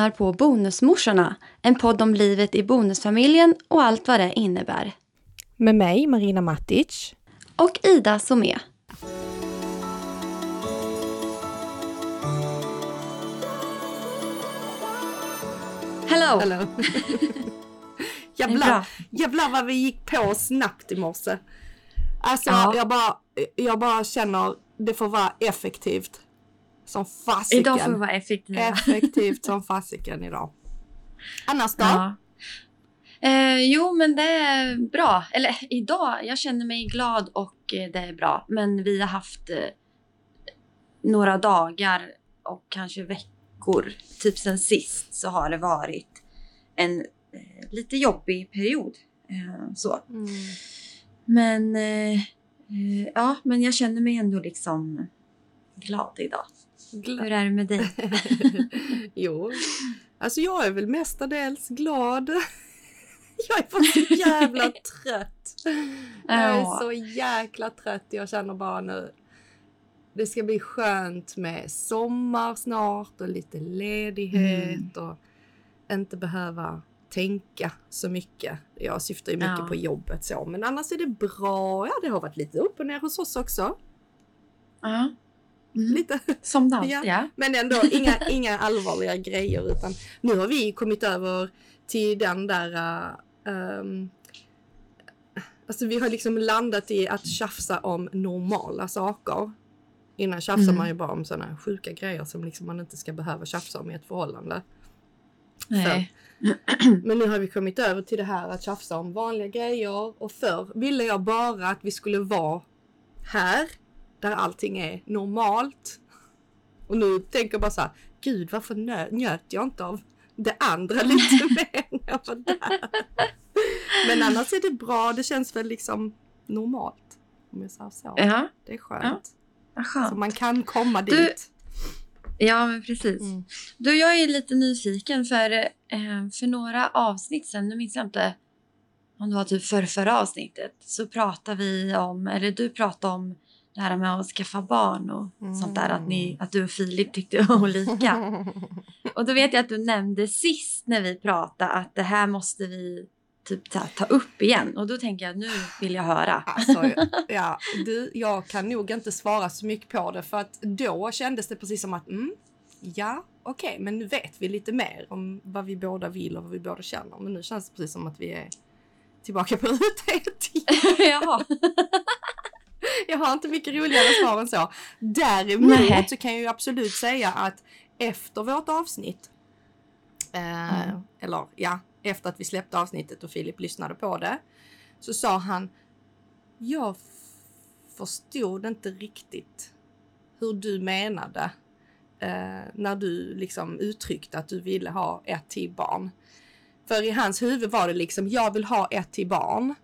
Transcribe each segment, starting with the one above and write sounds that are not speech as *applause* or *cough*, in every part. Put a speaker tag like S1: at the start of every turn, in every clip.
S1: lyssnar på Bonusmorsorna, en podd om livet i bonusfamiljen och allt vad det innebär.
S2: Med mig, Marina Matic.
S1: Och Ida Somé. Hello!
S2: Hello. *laughs* jävlar, jävlar vad vi gick på snabbt i morse. Alltså ja. jag, bara, jag bara känner det får vara effektivt. Som fasiken.
S1: Idag får det vara effektivt.
S2: Effektivt som fasiken idag. Annars då? Ja.
S1: Eh, jo, men det är bra. Eller idag, jag känner mig glad och eh, det är bra. Men vi har haft eh, några dagar och kanske veckor, typ sen sist, så har det varit en eh, lite jobbig period. Eh, så. Mm. Men eh, ja, men jag känner mig ändå liksom glad idag. Glad. Hur är det med dig? *laughs*
S2: jo, alltså jag är väl mestadels glad. *laughs* jag är bara så jävla *laughs* trött. Jag är så jäkla trött. Jag känner bara nu. Det ska bli skönt med sommar snart och lite ledighet mm. och inte behöva tänka så mycket. Jag syftar ju mycket ja. på jobbet så, men annars är det bra. Ja, det har varit lite upp och ner hos oss också.
S1: Ja. Mm. Lite. Som det alltid ja.
S2: Men ändå inga, *laughs* inga allvarliga grejer utan nu har vi kommit över till den där um, Alltså vi har liksom landat i att tjafsa om normala saker. Innan tjafsar mm. man ju bara om sådana sjuka grejer som liksom man inte ska behöva tjafsa om i ett förhållande.
S1: Nej. *clears throat*
S2: Men nu har vi kommit över till det här att tjafsa om vanliga grejer och förr ville jag bara att vi skulle vara här där allting är normalt. Och nu tänker jag bara så här, gud varför njöt jag inte av det andra *laughs* lite mer när jag var där. Men annars är det bra, det känns väl liksom normalt. Om jag säger så.
S1: Ja.
S2: Det är skönt.
S1: Ja. skönt.
S2: Så man kan komma dit. Du,
S1: ja, men precis. Mm. Du, jag är lite nyfiken för, eh, för några avsnitt sen, nu minns jag inte om det var typ för förra avsnittet, så pratade vi om, eller du pratade om det här med att skaffa barn och mm. sånt där. Att, ni, att du och Filip tyckte *laughs* olika. och då vet jag att du nämnde sist när vi pratade att det här måste vi typ ta, ta upp igen. Och då tänker jag nu vill jag höra.
S2: Alltså, ja, du, jag kan nog inte svara så mycket på det för att då kändes det precis som att mm, ja, okej, okay, men nu vet vi lite mer om vad vi båda vill och vad vi båda känner. Men nu känns det precis som att vi är tillbaka på *laughs* ruta *laughs* ett.
S1: Jaha.
S2: Jag har inte mycket roligare svar än så. Däremot Nej. så kan jag ju absolut säga att efter vårt avsnitt, eh, mm. eller ja, efter att vi släppte avsnittet och Filip lyssnade på det, så sa han, jag förstod inte riktigt hur du menade eh, när du liksom uttryckte att du ville ha ett till barn. För i hans huvud var det liksom, jag vill ha ett till barn.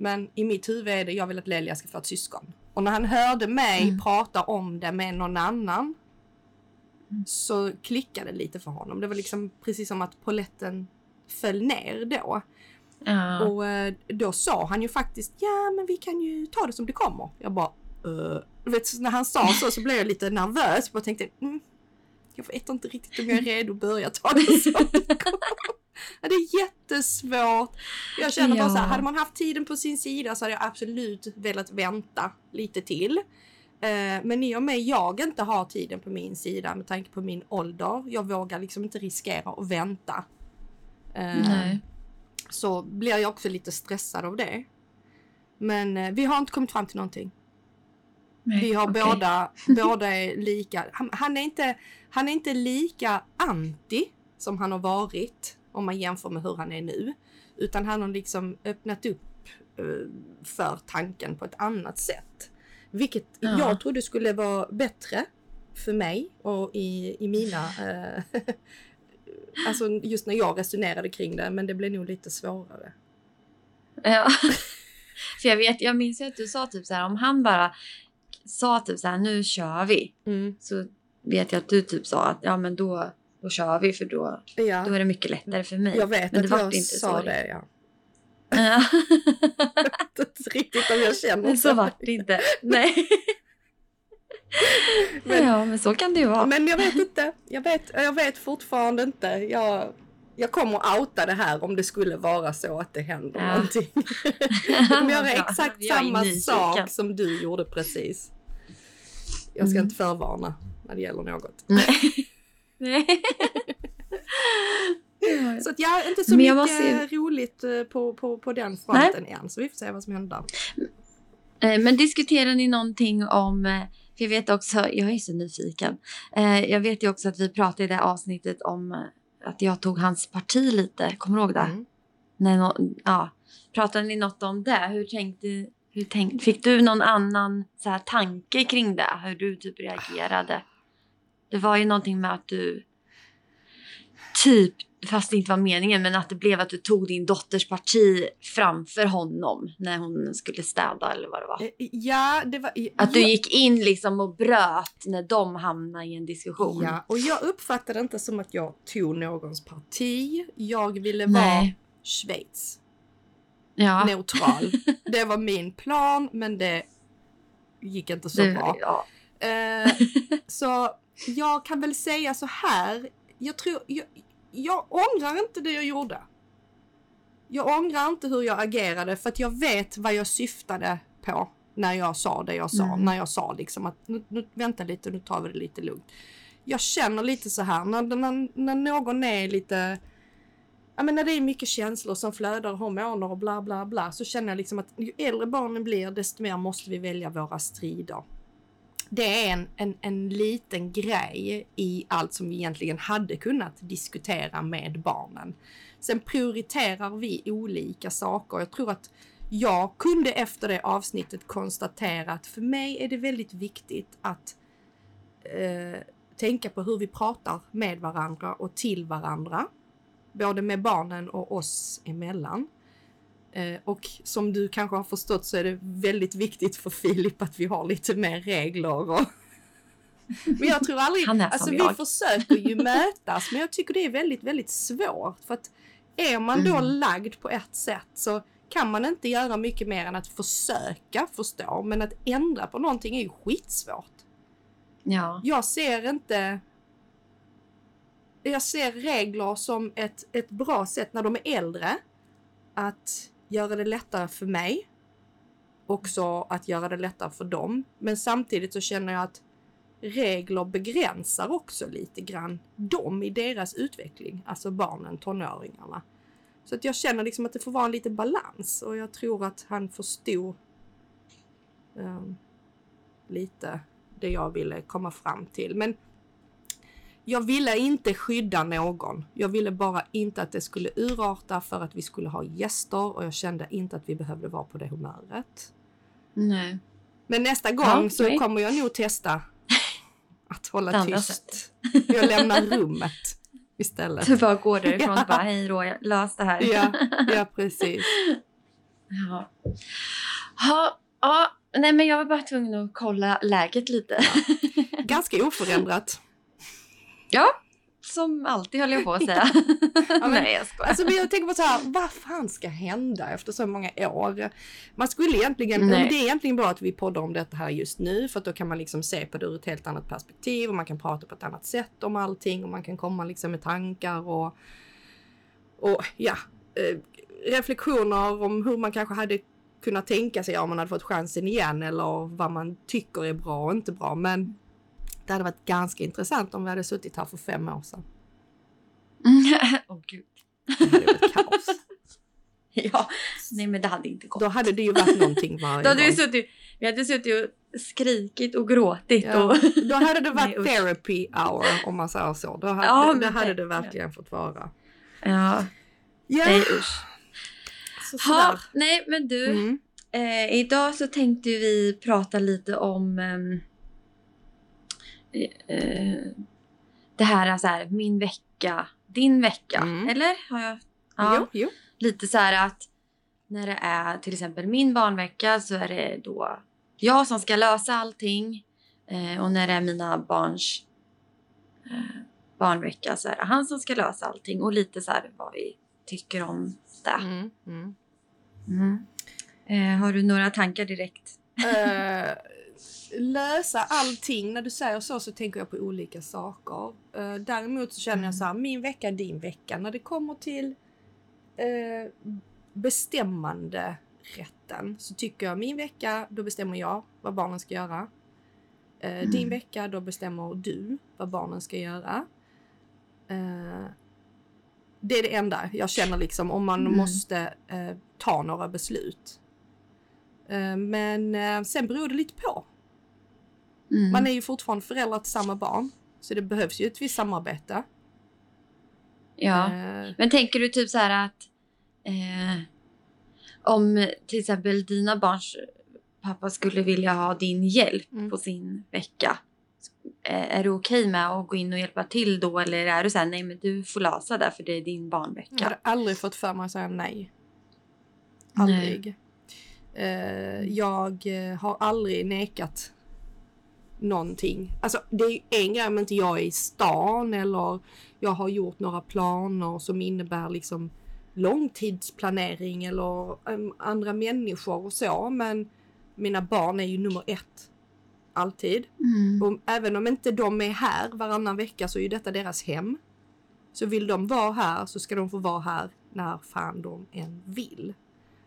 S2: Men i mitt huvud är det jag vill att Lelia ska få ett syskon. Och när han hörde mig mm. prata om det med någon annan mm. så klickade det lite för honom. Det var liksom precis som att poletten föll ner då.
S1: Ja.
S2: Och eh, då sa han ju faktiskt ja men vi kan ju ta det som det kommer. Jag bara uh. vet, när han sa så så blev jag lite nervös och tänkte mm, jag vet inte riktigt om jag är redo att börja ta det som det kommer. Ja, det är jättesvårt. Jag känner ja. bara så här, hade man haft tiden på sin sida så hade jag absolut velat vänta lite till. Eh, men i och med jag inte har tiden på min sida med tanke på min ålder, jag vågar liksom inte riskera att vänta.
S1: Eh, Nej.
S2: Så blir jag också lite stressad av det. Men eh, vi har inte kommit fram till någonting. Nej, vi har okay. båda, båda är lika. Han, han, är inte, han är inte lika anti som han har varit om man jämför med hur han är nu. Utan han har liksom öppnat upp uh, för tanken på ett annat sätt. Vilket ja. jag trodde skulle vara bättre för mig och i, i mina... Uh, *laughs* alltså just när jag resonerade kring det, men det blev nog lite svårare.
S1: Ja. *laughs* för jag vet, jag minns ju att du sa typ så här om han bara sa typ så här nu kör vi.
S2: Mm.
S1: Så vet jag att du typ sa att ja men då då kör vi för då, ja. då är det mycket lättare för mig.
S2: Jag vet Men att jag inte sa så det, ja. *laughs* jag inte riktigt om jag känner
S1: så. Så vart det inte. Nej. *laughs* men, ja, men så kan det ju vara.
S2: Men jag vet inte. Jag vet, jag vet fortfarande inte. Jag, jag kommer att outa det här om det skulle vara så att det händer ja. någonting. *laughs* Jag kommer göra exakt samma sak som du gjorde precis. Jag ska mm. inte förvarna när det gäller något. Nej. *laughs* Så att jag inte så mycket måste... roligt eh, på, på, på den fronten Nej. än. Så vi får se vad som händer.
S1: Eh, men diskuterar ni någonting om, eh, för jag vet också, jag är så nyfiken. Jag vet ju också att vi pratade i det avsnittet om att jag tog hans parti lite. Kommer du ihåg det? Mm. Nej, no, ja. Pratade ni något om det? Hur tänkte, hur tänkte, fick du någon annan så här, tanke kring det? Hur du typ reagerade? Det var ju någonting med att du typ, fast det inte var meningen, men att det blev att du tog din dotters parti framför honom när hon skulle städa eller vad det var. Eh,
S2: ja, det var...
S1: Att du gick in liksom och bröt när de hamnade i en diskussion.
S2: Ja, och jag uppfattade inte som att jag tog någons parti. Jag ville vara Nej. Schweiz. Ja. Neutral. *laughs* det var min plan, men det gick inte så det, bra. Ja. Uh, *laughs* så jag kan väl säga så här. Jag tror, jag, jag ångrar inte det jag gjorde. Jag ångrar inte hur jag agerade för att jag vet vad jag syftade på när jag sa det jag sa. Mm. När jag sa liksom att nu, nu, vänta lite, nu tar vi det lite lugnt. Jag känner lite så här när, när, när någon är lite Ja men när det är mycket känslor som flödar, hormoner och bla bla bla så känner jag liksom att ju äldre barnen blir desto mer måste vi välja våra strider det är en, en, en liten grej i allt som vi egentligen hade kunnat diskutera med barnen. Sen prioriterar vi olika saker. Jag tror att jag kunde efter det avsnittet konstatera att för mig är det väldigt viktigt att eh, tänka på hur vi pratar med varandra och till varandra. Både med barnen och oss emellan. Eh, och som du kanske har förstått så är det väldigt viktigt för Filip att vi har lite mer regler. Och... *laughs* Men jag tror aldrig, alltså vi jag. försöker ju *laughs* mötas men jag tycker det är väldigt, väldigt svårt. För att är man då mm. lagd på ett sätt så kan man inte göra mycket mer än att försöka förstå. Men att ändra på någonting är ju skitsvårt. Ja. Jag ser inte... Jag ser regler som ett, ett bra sätt när de är äldre. Att göra det lättare för mig. Också att göra det lättare för dem. Men samtidigt så känner jag att regler begränsar också lite grann dem i deras utveckling. Alltså barnen, tonåringarna. Så att jag känner liksom att det får vara en liten balans och jag tror att han förstod um, lite det jag ville komma fram till. Men jag ville inte skydda någon. Jag ville bara inte att det skulle urarta för att vi skulle ha gäster och jag kände inte att vi behövde vara på det humöret.
S1: Nej.
S2: Men nästa gång ja, så kommer jag nog testa att hålla tyst. Jag lämnar rummet istället.
S1: Du bara går därifrån ja. och bara hej då, lös det här.
S2: Ja, ja precis.
S1: Ja. Ha, ja, nej men jag var bara tvungen att kolla läget lite.
S2: Ja. Ganska oförändrat.
S1: Ja, som alltid höll jag på att säga. *laughs* ja, men, *laughs* Nej jag skojar.
S2: Alltså, men jag tänker på så här, vad fan ska hända efter så många år? Man skulle egentligen, Nej. det är egentligen bra att vi poddar om detta här just nu för då kan man liksom se på det ur ett helt annat perspektiv och man kan prata på ett annat sätt om allting och man kan komma liksom med tankar och, och ja, eh, reflektioner om hur man kanske hade kunnat tänka sig om man hade fått chansen igen eller vad man tycker är bra och inte bra. Men det hade varit ganska intressant om vi hade suttit här för fem år sedan. *laughs*
S1: Åh oh, gud.
S2: Det hade varit kaos. *laughs*
S1: ja, nej men det hade inte gått.
S2: Då hade det ju varit någonting varje
S1: Då hade vi, suttit, vi hade suttit och skrikit och gråtit. Ja. Och...
S2: då hade det varit *laughs* nej, therapy hour om man säger så. Då hade, ja, det, hade det verkligen fått vara.
S1: Ja. ja. Nej usch. Ha, nej men du. Mm. Eh, idag så tänkte vi prata lite om eh, eh, det här, så här, min vecka, din vecka. Mm. Eller? Har jag,
S2: ja. Jo, jo.
S1: Lite så här att när det är till exempel min barnvecka så är det då jag som ska lösa allting. Eh, och när det är mina barns eh, barnvecka så är det han som ska lösa allting. Och lite så här vad vi tycker om det. Mm, mm. Mm. Eh, har du några tankar direkt?
S2: Lösa allting. När du säger så så tänker jag på olika saker. Uh, däremot så känner jag
S1: Mm.
S2: så här, min vecka, din vecka. När det kommer till uh, bestämmande rätten så tycker jag min vecka, då bestämmer jag vad barnen ska göra. Eh,
S1: Mm.
S2: Din vecka, då bestämmer du vad barnen ska göra. Eh, det är det enda jag känner liksom om man
S1: Mm.
S2: måste eh, ta några beslut. Eh, men eh, sen beror det lite på.
S1: Mm.
S2: Man är ju fortfarande föräldrar till samma barn. Så det behövs ju ett visst samarbete.
S1: Ja.
S2: Eh,
S1: Men tänker du typ så här att eh, om till exempel dina barns pappa skulle vilja ha din hjälp
S2: Mm.
S1: på sin vecka. eh, Är du okej med att gå in och hjälpa till då eller är du så här, nej men du får lösa det för det är din
S2: jag
S1: barnvecka?
S2: hade aldrig fått för mig att säga nej.
S1: Nej.
S2: Aldrig. Eh, jag har aldrig nekat någonting. Alltså det är en grej om inte jag är i stan eller jag har gjort några planer som innebär liksom långtidsplanering eller em, andra människor och så. Men mina barn är ju nummer ett. Alltid.
S1: Mm.
S2: Och även om inte de är här varannan vecka så är ju detta deras hem. Så vill de vara här så ska de få vara här när fan de än vill.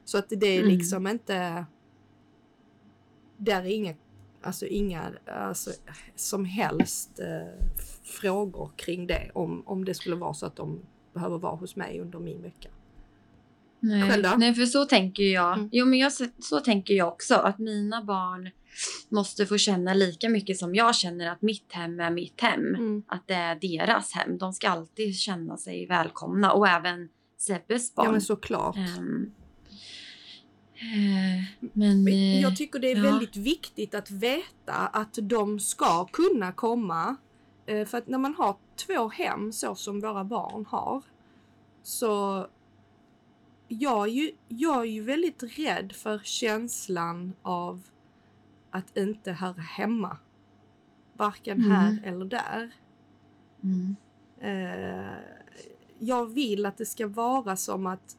S2: Så att det är
S1: Mm.
S2: liksom inte... Där är inga, alltså inga alltså, som helst eh, frågor kring det om, om det skulle vara så att de behöver vara hos mig under min vecka.
S1: Nej.
S2: Själv då?
S1: Nej, för så tänker jag.
S2: Mm.
S1: Jo, men jag, så tänker jag också. Att mina barn måste få känna lika mycket som jag känner att mitt hem är mitt hem.
S2: Mm.
S1: Att det är deras hem. De ska alltid känna sig välkomna. Och även Sebbes barn.
S2: Ja men såklart.
S1: Eh, men...
S2: Men
S1: eh,
S2: jag tycker det är
S1: ja.
S2: väldigt viktigt att veta att de ska kunna komma. Eh, För att när man har två hem så som våra barn har så jag är ju, jag är ju väldigt rädd för känslan av att inte höra hemma. Varken
S1: Mm.
S2: här eller där.
S1: mm,
S2: Eh, jag vill att det ska vara som att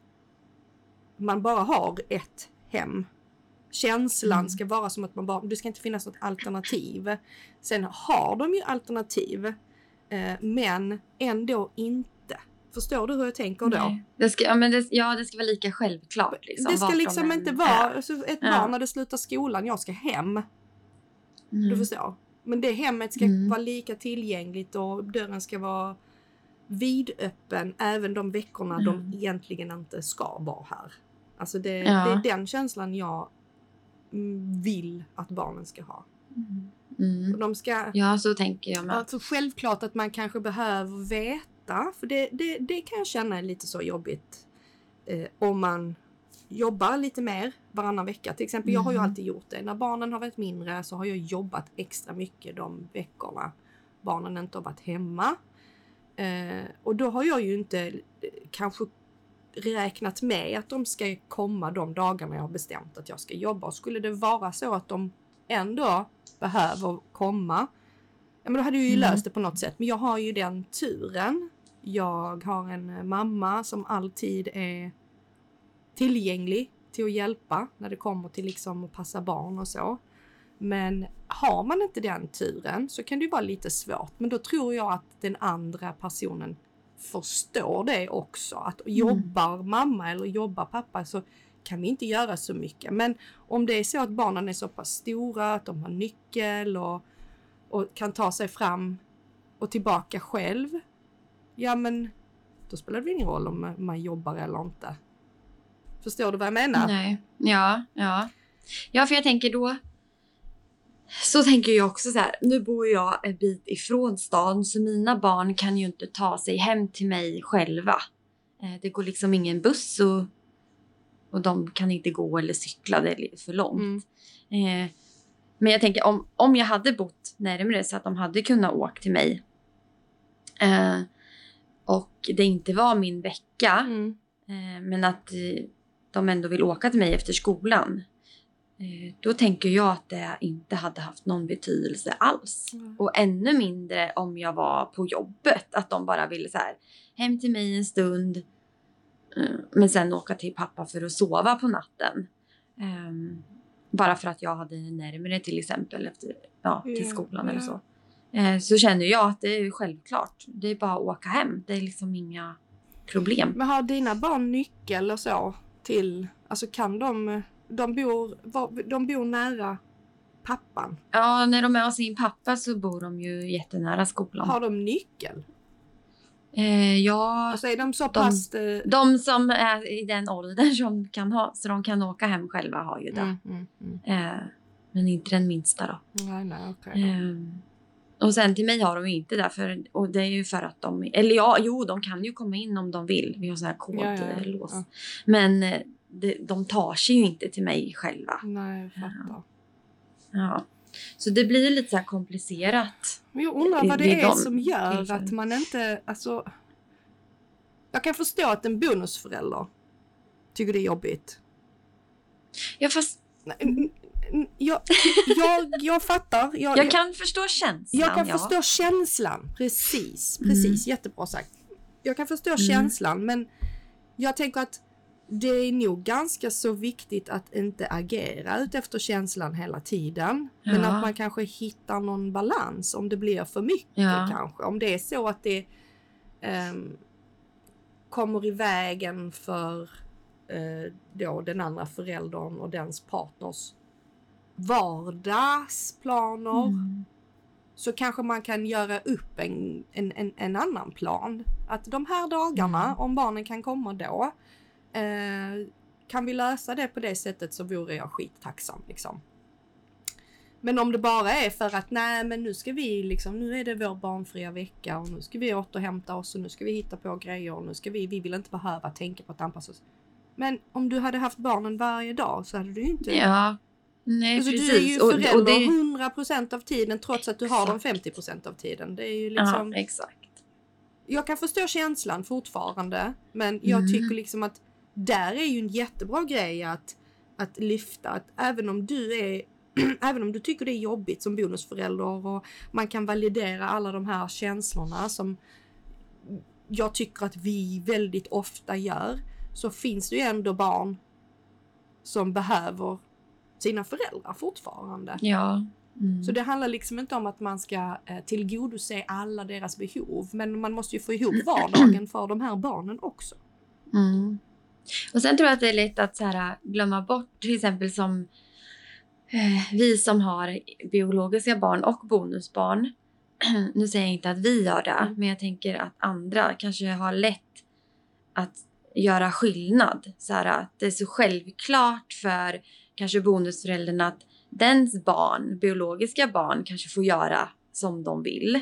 S2: man bara har ett hem. Känslan
S1: Mm.
S2: ska vara som att man bara, det ska inte finnas något alternativ. Sen har de ju alternativ, eh, men ändå inte. Förstår du hur jag tänker då?
S1: nej. Det ska, ja, men det, ja, det ska vara lika självklart. Liksom,
S2: det ska
S1: de
S2: liksom inte vara alltså, ett
S1: Ja.
S2: barn när det slutar skolan, jag ska hem.
S1: Mm.
S2: Du förstår. Men det hemmet ska
S1: Mm.
S2: vara lika tillgängligt och dörren ska vara vidöppen även de veckorna de
S1: Mm.
S2: egentligen inte ska vara här. Alltså det,
S1: Ja.
S2: det är den känslan jag mm, vill att barnen ska ha.
S1: Mm. Mm.
S2: De ska,
S1: Ja, så tänker jag med.
S2: alltså självklart att man kanske behöver veta, för det, det, det kan jag känna är lite så jobbigt eh, om man jobbar lite mer varannan vecka. Till exempel, jag har ju
S1: Mm.
S2: alltid gjort det. När barnen har varit mindre så har jag jobbat extra mycket de veckorna barnen inte har varit hemma. Eh, och då har jag ju inte eh, kanske räknat med att de ska komma de dagarna jag har bestämt att jag ska jobba. Och skulle det vara så att de ändå behöver komma, ja men då hade jag ju
S1: Mm.
S2: löst det på något sätt. Men jag har ju den turen. Jag har en eh, mamma som alltid är tillgänglig till att hjälpa när det kommer till liksom att passa barn och så. Men har man inte den turen så kan det ju vara lite svårt. Men då tror jag att den andra personen förstår det också. Att jobbar mamma eller jobbar pappa så kan vi inte göra så mycket. Men om det är så att barnen är så pass stora att de har nyckel och, och kan ta sig fram och tillbaka själv. Ja men då spelar det ingen roll om man jobbar eller inte. Förstår du vad jag menar?
S1: Nej. Ja, ja. Ja, för jag tänker då... Så tänker jag också så här. Nu bor jag en bit ifrån stan så mina barn kan ju inte ta sig hem till mig själva. Eh, Det går liksom ingen buss och, och de kan inte gå eller cykla. Det är för långt.
S2: Mm.
S1: Eh, Men jag tänker om, om jag hade bott närmare så att de hade kunnat åka till mig eh, och det inte var min vecka
S2: Mm.
S1: Men att de ändå vill åka till mig efter skolan. Eh, då tänker jag att det inte hade haft någon betydelse alls.
S2: Mm.
S1: Och ännu mindre om jag var på jobbet. Att de bara ville så här, hem till mig en stund. eh, Men sen åka till pappa för att sova på natten. Ehm, bara för att jag hade närmare till exempel efter, ja, till skolan eller
S2: ja.
S1: så. Eh, så känner jag att det är självklart. Det är bara att åka hem. Det är liksom inga problem.
S2: Men har dina barn nyckel och så till, alltså kan de, de bor, de bor nära pappan?
S1: Ja, när de är hos sin pappa så bor de ju jättenära skolan.
S2: Har de nyckel?
S1: Eh, ja,
S2: Alltså är de så pass... eh,
S1: de som är i den åldern som kan ha, så de kan åka hem själva har ju det.
S2: mm, mm, mm.
S1: Eh, men inte den minsta då.
S2: Nej, nej, okej.
S1: Ehm, och sen till mig har de inte det. För, och det är ju för att de... Eller ja, jo, de kan ju komma in om de vill. Vi har sån här
S2: Ja, ja, ja.
S1: kodlås.
S2: Ja.
S1: Men eh, de, tar sig ju inte till mig själva.
S2: Nej, jag fattar.
S1: Ja. Så det blir lite så komplicerat.
S2: Men jag undrar vad
S1: Det
S2: det
S1: är
S2: som gör
S1: tillfällen.
S2: att man inte, alltså... Jag kan förstå att en bonusförälder tycker det är jobbigt.
S1: Ja, fast
S2: Nej, Jag, jag, jag fattar. Jag,
S1: jag kan förstå känslan.
S2: jag kan
S1: ja.
S2: förstå känslan. Precis, precis. Jättebra sagt. Jag kan förstå känslan, men jag tänker att det är nog ganska så viktigt att inte agera ut efter känslan hela tiden. Men
S1: Ja.
S2: att man kanske hittar någon balans om det blir för mycket
S1: Ja.
S2: kanske. Om det är så att det ehm, kommer i vägen för eh, då den andra föräldern och dens partners vardagsplaner
S1: Mm.
S2: så kanske man kan göra upp en, en, en, en annan plan. Att de här dagarna,
S1: Mm.
S2: om barnen kan komma då, eh, kan vi lösa det på det sättet så vore jag skittacksam liksom. Men om det bara är för att nej men nu ska vi liksom, nu är det vår barnfria vecka och nu ska vi återhämta oss och nu ska vi hitta på grejer och nu ska vi, vi vill inte behöva tänka på att anpassa oss. Men om du hade haft barnen varje dag så hade du ju inte
S1: Ja. Nej,
S2: Alltså,
S1: precis.
S2: du är ju
S1: Och- och
S2: förälder
S1: det-
S2: 100% av tiden trots att du har dem
S1: Exakt.
S2: 50% av tiden. Det är ju liksom...
S1: Ja, exakt.
S2: Jag kan förstå känslan fortfarande, men jag
S1: Mm.
S2: tycker liksom att där är ju en jättebra grej att, att lyfta. Att även om du är *clears throat* Även om du tycker det är jobbigt som bonusförälder och man kan validera alla de här känslorna som jag tycker att vi väldigt ofta gör så finns det ju ändå barn som behöver sina föräldrar fortfarande.
S1: Ja. Mm.
S2: Så det handlar liksom inte om att man ska eh, tillgodose alla deras behov, men man måste ju få ihop vardagen *clears throat* för de här barnen också.
S1: Mm. Och sen tror jag att det är lätt att så här, glömma bort till exempel som eh, vi som har biologiska barn och bonusbarn. *clears throat* nu säger jag inte att vi gör det,
S2: Mm.
S1: men jag tänker att andra kanske har lätt att göra skillnad. Så här, att det är så självklart för kanske bonusföräldern att dens barn, biologiska barn, kanske får göra som de vill.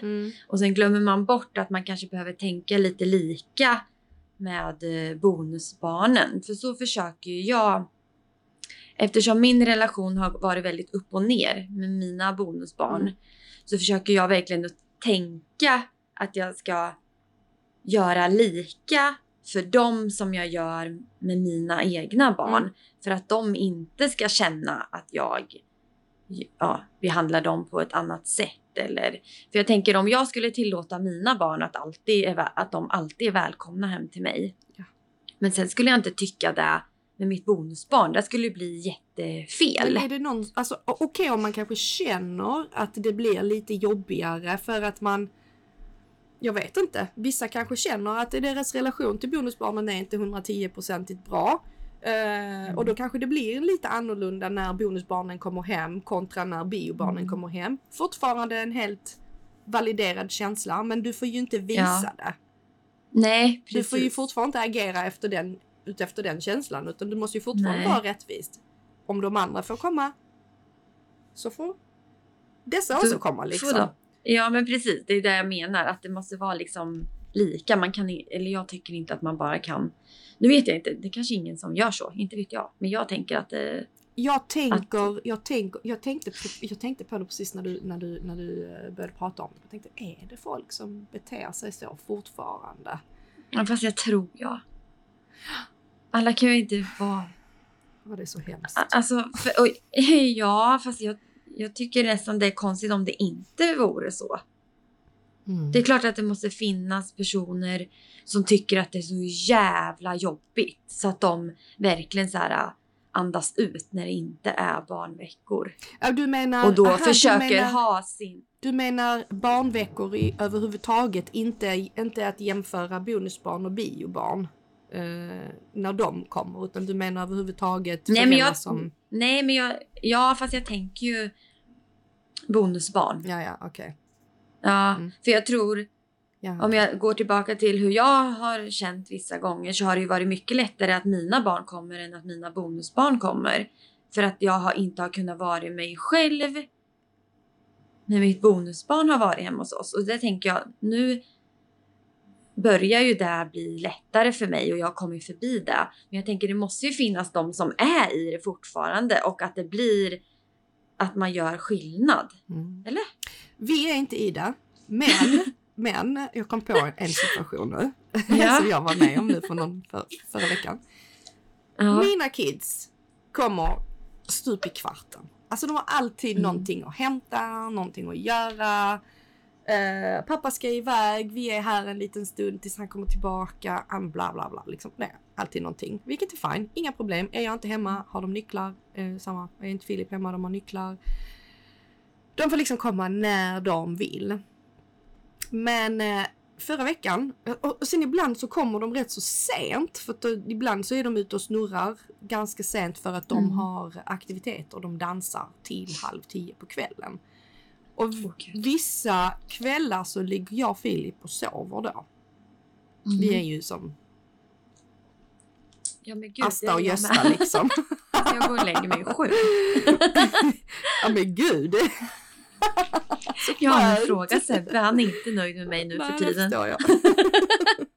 S1: Och sen glömmer man bort att man kanske behöver tänka lite lika med eh, bonusbarnen. För så försöker ju jag, eftersom min relation har varit väldigt upp och ner med mina bonusbarn,
S2: Mm.
S1: så försöker jag verkligen att tänka att jag ska göra lika för dem som jag gör med mina egna barn.
S2: Mm.
S1: För att de inte ska känna att jag ja, behandlar dem på ett annat sätt. Eller, för jag tänker om jag skulle tillåta mina barn att, alltid är, att de alltid är välkomna hem till mig.
S2: Ja.
S1: Men sen skulle jag inte tycka det med mitt bonusbarn. Det skulle bli jättefel.
S2: Men är det någon, alltså okej om man kanske känner att det blir lite jobbigare för att man jag vet inte. Vissa kanske känner att deras relation till bonusbarnen är inte 110% bra. Eh, Och då kanske det blir lite annorlunda när bonusbarnen kommer hem kontra när biobarnen
S1: Mm.
S2: kommer hem. Fortfarande en helt validerad känsla men du får ju inte visa det.
S1: Nej, precis.
S2: Du får ju fortfarande inte agera efter den, utefter den känslan utan du måste ju fortfarande
S1: Nej.
S2: vara rättvist. Om de andra får komma så får dessa också komma liksom.
S1: Ja, men precis. Det är det jag menar. Att det måste vara liksom lika. Man kan, eller jag tycker inte att man bara kan... Nu vet jag inte. Det är kanske ingen som gör så. Inte vet jag. Men jag tänker att det...
S2: Jag tänker, jag, tänker jag, tänkte på, jag tänkte på det precis när du, när, du, när du eh, började prata om det. Jag tänkte, är det folk som beter sig så fortfarande?
S1: Ja, fast jag tror jag. Alla kan ju inte vara...
S2: Ja, det är så hemskt.
S1: Alltså, för, oj, *laughs* ja, fast jag, jag tycker nästan det är konstigt om det inte vore så.
S2: Mm.
S1: Det är klart att det måste finnas personer som tycker att det är så jävla jobbigt så att de verkligen så här andas ut när det inte är barnveckor.
S2: Ja, du menar,
S1: Och då
S2: aha,
S1: försöker
S2: menar,
S1: ha sin...
S2: Du menar barnveckor i, överhuvudtaget, inte, inte att jämföra bonusbarn och biobarn eh, när de kommer, utan du menar överhuvudtaget
S1: Nej men, jag,
S2: som...
S1: nej men jag... Ja fast jag tänker ju bonusbarn.
S2: Ja, ja, okej.
S1: Ja,
S2: Mm.
S1: för jag tror
S2: Ja.
S1: Om jag går tillbaka till hur jag har känt vissa gånger så har det ju varit mycket lättare att mina barn kommer än att mina bonusbarn kommer. För att jag har inte har kunnat vara mig själv när mitt bonusbarn har varit hemma hos oss. Och det tänker jag, nu börjar ju det bli lättare för mig och jag kommer förbi det. Men jag tänker det måste ju finnas de som är i det fortfarande och att det blir att man gör skillnad.
S2: Mm.
S1: Eller?
S2: Vi är inte i det, men, *laughs* men jag kom på en situation nu
S1: Ja. *laughs*
S2: som jag var med om nu för någon, för, förra veckan.
S1: Ja.
S2: Mina kids kommer stup i kvarten. Alltså de har alltid
S1: Mm.
S2: någonting att hämta, någonting att göra. Eh, pappa ska iväg, vi är här en liten stund tills han kommer tillbaka. Um, bla bla bla. Liksom. Är alltid någonting. Vilket är fine, inga problem. Är jag inte hemma har de nycklar. Eh, samma, är inte Filip hemma, de har nycklar. De får liksom komma när de vill. Men eh, förra veckan, och, och sen ibland så kommer de rätt så sent. För att då, ibland så är de ute och snurrar ganska sent för att de
S1: Mm.
S2: har aktiviteter. De dansar till halv tio på kvällen. Och vissa kvällar så ligger jag och Filip och sover då. Vi är
S1: Mm.
S2: ju som
S1: Ja men gud,
S2: Asta och
S1: det är jag
S2: Gösta liksom.
S1: Alltså, *laughs* jag går och lägger mig sju.
S2: ja men gud.
S1: Jag har en fråga Sebbe, han är inte nöjd med mig nu
S2: Nej,
S1: för
S2: det
S1: tiden.
S2: förstår jag. *laughs*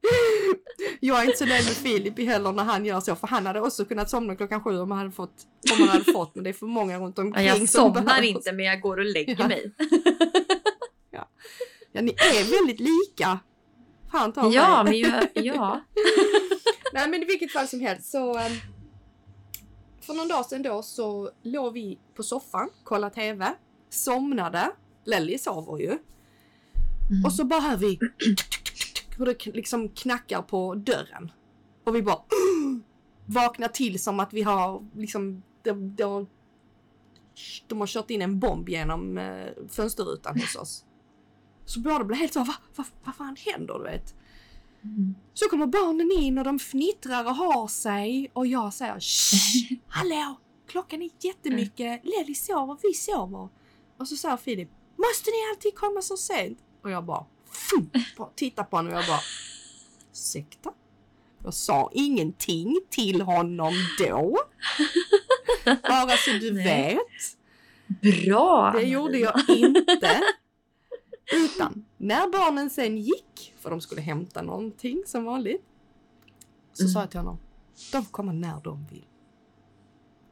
S2: jag är inte så nöjd med Filip heller när han gör så, för han hade också kunnat somna klockan sju om han hade fått, om han hade fått men det är för många runt
S1: Ja,
S2: omkring
S1: jag
S2: som
S1: somnar inte men jag går och lägger
S2: Ja.
S1: mig.
S2: Ja, ni är väldigt lika. Fan ta
S1: Ja, men jag, ja. *laughs*
S2: Nej men i vilket fall som helst så um, för någon dag sedan då så låg vi på soffan, kollade TV, somnade. Lelly sover ju.
S1: Mm.
S2: Och så bara hör vi hur det liksom knackar på dörren. Och vi bara *gasps* vaknar till som att vi har liksom de, de, de har kört in en bomb genom eh, fönsterrutan hos oss. Så båda blir helt så, vad va, vad fan händer du vet?
S1: Mm.
S2: Så kommer barnen in och de fnittrar och har sig och jag säger Shh, *laughs* Hallå! Klockan är jättemycket, Lelly sover, vi sover. Och så säger Filip Måste ni alltid komma så sent? Och jag bara, Tittar på honom och jag bara Ursäkta? Jag sa ingenting till honom då. *laughs* Bara så du
S1: Nej.
S2: vet.
S1: Bra!
S2: Det gjorde jag inte. Utan när barnen sen gick, för de skulle hämta någonting som vanligt, så
S1: Mm.
S2: sa jag till honom, de får komma när de vill.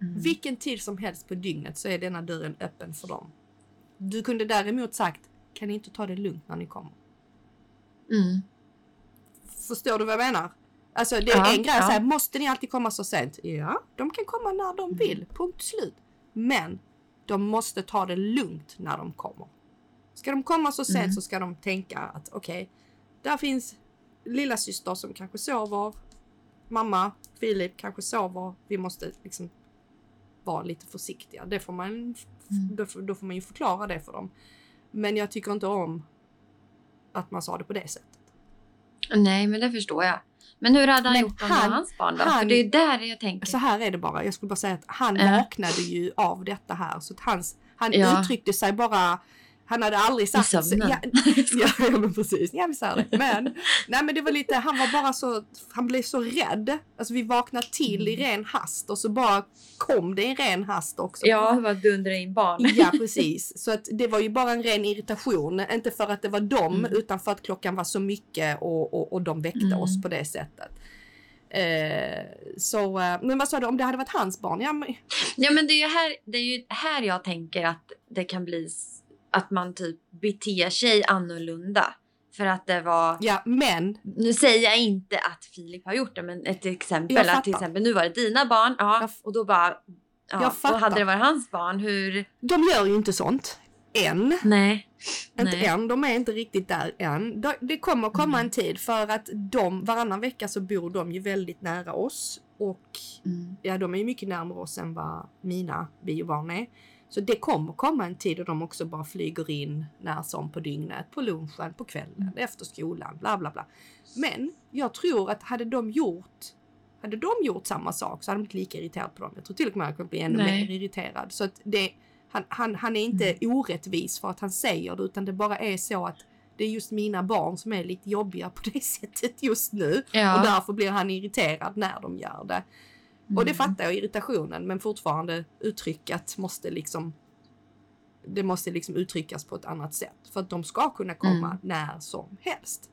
S1: Mm.
S2: Vilken tid som helst på dygnet så är denna dörren öppen för dem. Du kunde däremot sagt, kan ni inte ta det lugnt när ni kommer?
S1: Mm.
S2: Förstår du vad jag menar? Alltså det är
S1: Ja,
S2: en grej
S1: ja.
S2: så här, måste ni alltid komma så sent? Ja, de kan komma när de vill, punkt slut. Men de måste ta det lugnt när de kommer. Ska de komma så sent
S1: Mm.
S2: så ska de tänka att okej, där finns lilla syster som kanske sover. Mamma, Filip kanske sover. Vi måste liksom vara lite försiktiga. Det får man,
S1: Mm.
S2: då, då får man ju förklara det för dem. Men jag tycker inte om att man sa det på det sättet.
S1: Nej, men det förstår jag. Men hur hade han
S2: Men
S1: gjort
S2: han-
S1: var hans barn då?
S2: han-
S1: För det är där jag tänker.
S2: Så här är det bara. Jag skulle bara säga att han vaknade ju av detta här. Så att hans, han
S1: Ja.
S2: uttryckte sig bara... Han hade aldrig
S1: I
S2: sagt... att-
S1: sömnen.
S2: Ja, *laughs* ja, ja men precis. Ja vi säger det. Men, nej, men det var lite, han var bara så, han blev så rädd. Alltså vi vaknade till i
S1: Mm.
S2: ren hast och så bara kom det i ren hast också.
S1: Ja, vad dundra in barn.
S2: Ja *laughs* precis. Så att det var ju bara en ren irritation. Inte för att det var dem
S1: Mm.
S2: utan för att klockan var så mycket och, och, och de väckte
S1: Mm.
S2: oss på det sättet. Eh, så, eh, men vad sa du om det hade varit hans barn? Ja, men,
S1: Ja, men det är, ju här, det är ju här jag tänker att det kan bli att man typ beter sig annorlunda. För att det var...
S2: ja, men
S1: Nu säger jag inte att Filip har gjort det, men ett exempel.
S2: Jag
S1: Att till exempel nu var det dina barn. Ja,
S2: Jag
S1: och då bara...
S2: Jag
S1: Ja, och
S2: fattar.
S1: hade det varit hans barn, hur...
S2: de gör ju inte sånt. Än.
S1: Nej.
S2: Inte
S1: Nej.
S2: än, de är inte riktigt där än. De- Det kommer komma
S1: Mm.
S2: en tid för att de, varannan vecka så bor de ju väldigt nära oss. Och
S1: Mm.
S2: ja, de är ju mycket närmare oss än vad mina biobarn är. Så det kommer komma en tid då de också bara flyger in när som på dygnet, på lunchen, på kvällen,
S1: Mm.
S2: efter skolan, bla bla bla. Men jag tror att hade de gjort hade de gjort samma sak så hade de blivit lika irriterad på dem. Jag tror till och med att kommer bli ännu
S1: Nej.
S2: mer irriterad. Så att det, han, han, han är inte orättvis för att han säger det utan det bara är så att det är just mina barn som är lite jobbiga på det *laughs* sättet just nu.
S1: Ja.
S2: Och därför blir han irriterad när de gör det. Och det
S1: Mm.
S2: fattar jag, irritationen, men fortfarande uttrycket måste liksom det måste liksom uttryckas på ett annat sätt för att de ska kunna komma
S1: Mm.
S2: när som helst.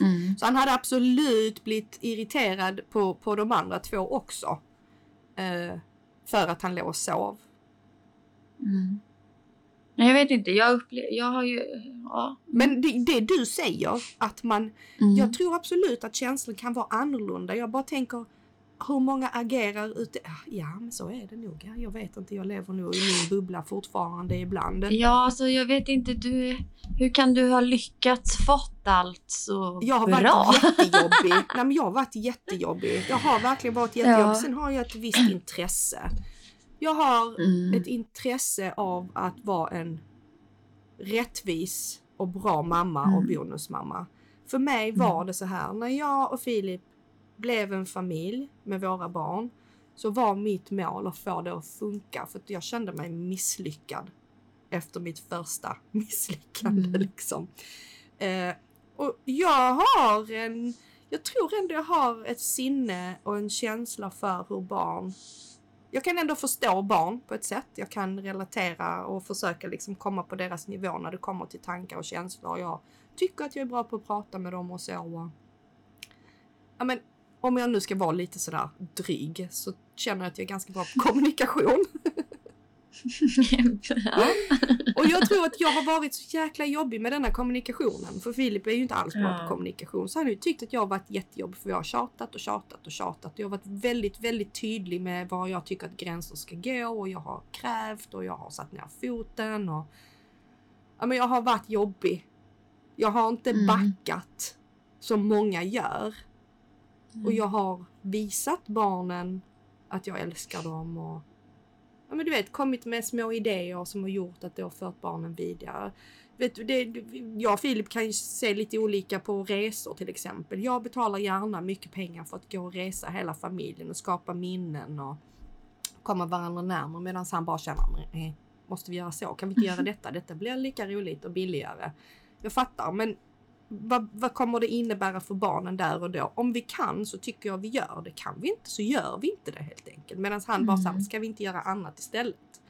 S1: Mm.
S2: Så han hade absolut blivit irriterad på, på de andra två också. Eh, för att han låg och sov.
S1: Mm. Jag vet inte. Jag upplever... Jag har ju... Ja.
S2: Men det, det du säger, att man...
S1: Mm.
S2: Jag tror absolut att känslor kan vara annorlunda. Jag bara tänker hur många agerar ute... Ja, men så är det nog. Ja, Jag vet inte, jag lever nog i min bubbla fortfarande ibland.
S1: Ja, alltså jag vet inte. Du, hur kan du ha lyckats fått allt så
S2: Jag har
S1: bra?
S2: varit jättejobbig. *laughs* Nej, men jag har varit jättejobbig. Jag har verkligen varit jättejobbig.
S1: Ja.
S2: Sen har jag ett visst intresse. Jag har
S1: Mm.
S2: ett intresse av att vara en rättvis och bra mamma och
S1: Mm.
S2: bonusmamma. För mig var det så här, när jag och Filip blev en familj med våra barn så var mitt mål att få det att funka för att jag kände mig misslyckad efter mitt första *laughs* misslyckande.
S1: Mm.
S2: Liksom. Eh, och jag har en, jag tror ändå jag har ett sinne och en känsla för hur barn jag kan ändå förstå barn på ett sätt. Jag kan relatera och försöka liksom komma på deras nivå när det kommer till tankar och känslor. Jag tycker att jag är bra på att prata med dem och så. Ja, men, om jag nu ska vara lite sådär dryg så känner jag att jag är ganska bra på kommunikation.
S1: ja.
S2: Och jag tror att jag har varit så jäkla jobbig med denna kommunikationen. För Filip är ju inte alls bra på kommunikation. Så han har ju tyckt att jag har varit jättejobbig för jag har tjatat och tjatat och tjatat. Jag har varit väldigt, väldigt tydlig med var jag tycker att gränser ska gå och jag har krävt och jag har satt ner foten och... Ja men jag har varit jobbig. Jag har inte
S1: Mm.
S2: backat som många gör.
S1: Mm.
S2: Och jag har visat barnen att jag älskar dem och ja, men du vet, kommit med små idéer som har gjort att det har fört barnen vidare. Vet du, det, jag och Filip kan ju se lite olika på resor till exempel. Jag betalar gärna mycket pengar för att gå och resa hela familjen och skapa minnen och komma varandra närmare medan han bara känner nej, måste vi göra så? Kan vi inte göra *laughs* detta? Detta blir lika roligt och billigare. Jag fattar, men vad, vad kommer det innebära för barnen där och då? Om vi kan så tycker jag vi gör det. Kan vi inte så gör vi inte det helt enkelt. Medan han bara
S1: Mm.
S2: sa, ska vi inte göra annat istället?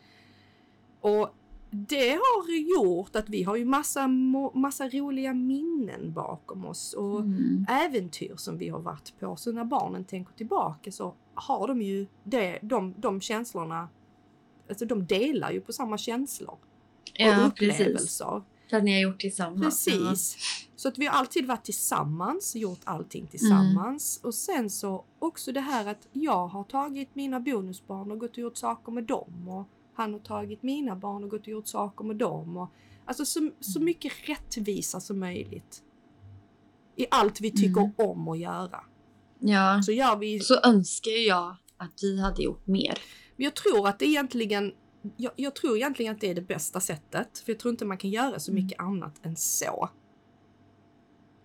S2: Och det har gjort att vi har ju massa, massa roliga minnen bakom oss och
S1: Mm.
S2: äventyr som vi har varit på. Så när barnen tänker tillbaka så har de ju det, de, de känslorna, alltså de delar ju på samma känslor och
S1: Ja, precis. För att ni har gjort tillsammans.
S2: Precis. Så att vi har alltid varit tillsammans, gjort allting tillsammans. Och sen så också det här att jag har tagit mina bonusbarn och gått och gjort saker med dem. Och han har tagit mina barn och gått och gjort saker med dem. Och, alltså så, så mycket rättvisa som möjligt. I allt vi tycker
S1: Mm.
S2: om att göra.
S1: Ja.
S2: Så gör vi...
S1: Så önskar jag att vi hade gjort mer.
S2: Jag tror att det egentligen jag, jag tror egentligen att det är det bästa sättet. För jag tror inte man kan göra så
S1: Mm.
S2: mycket annat än så.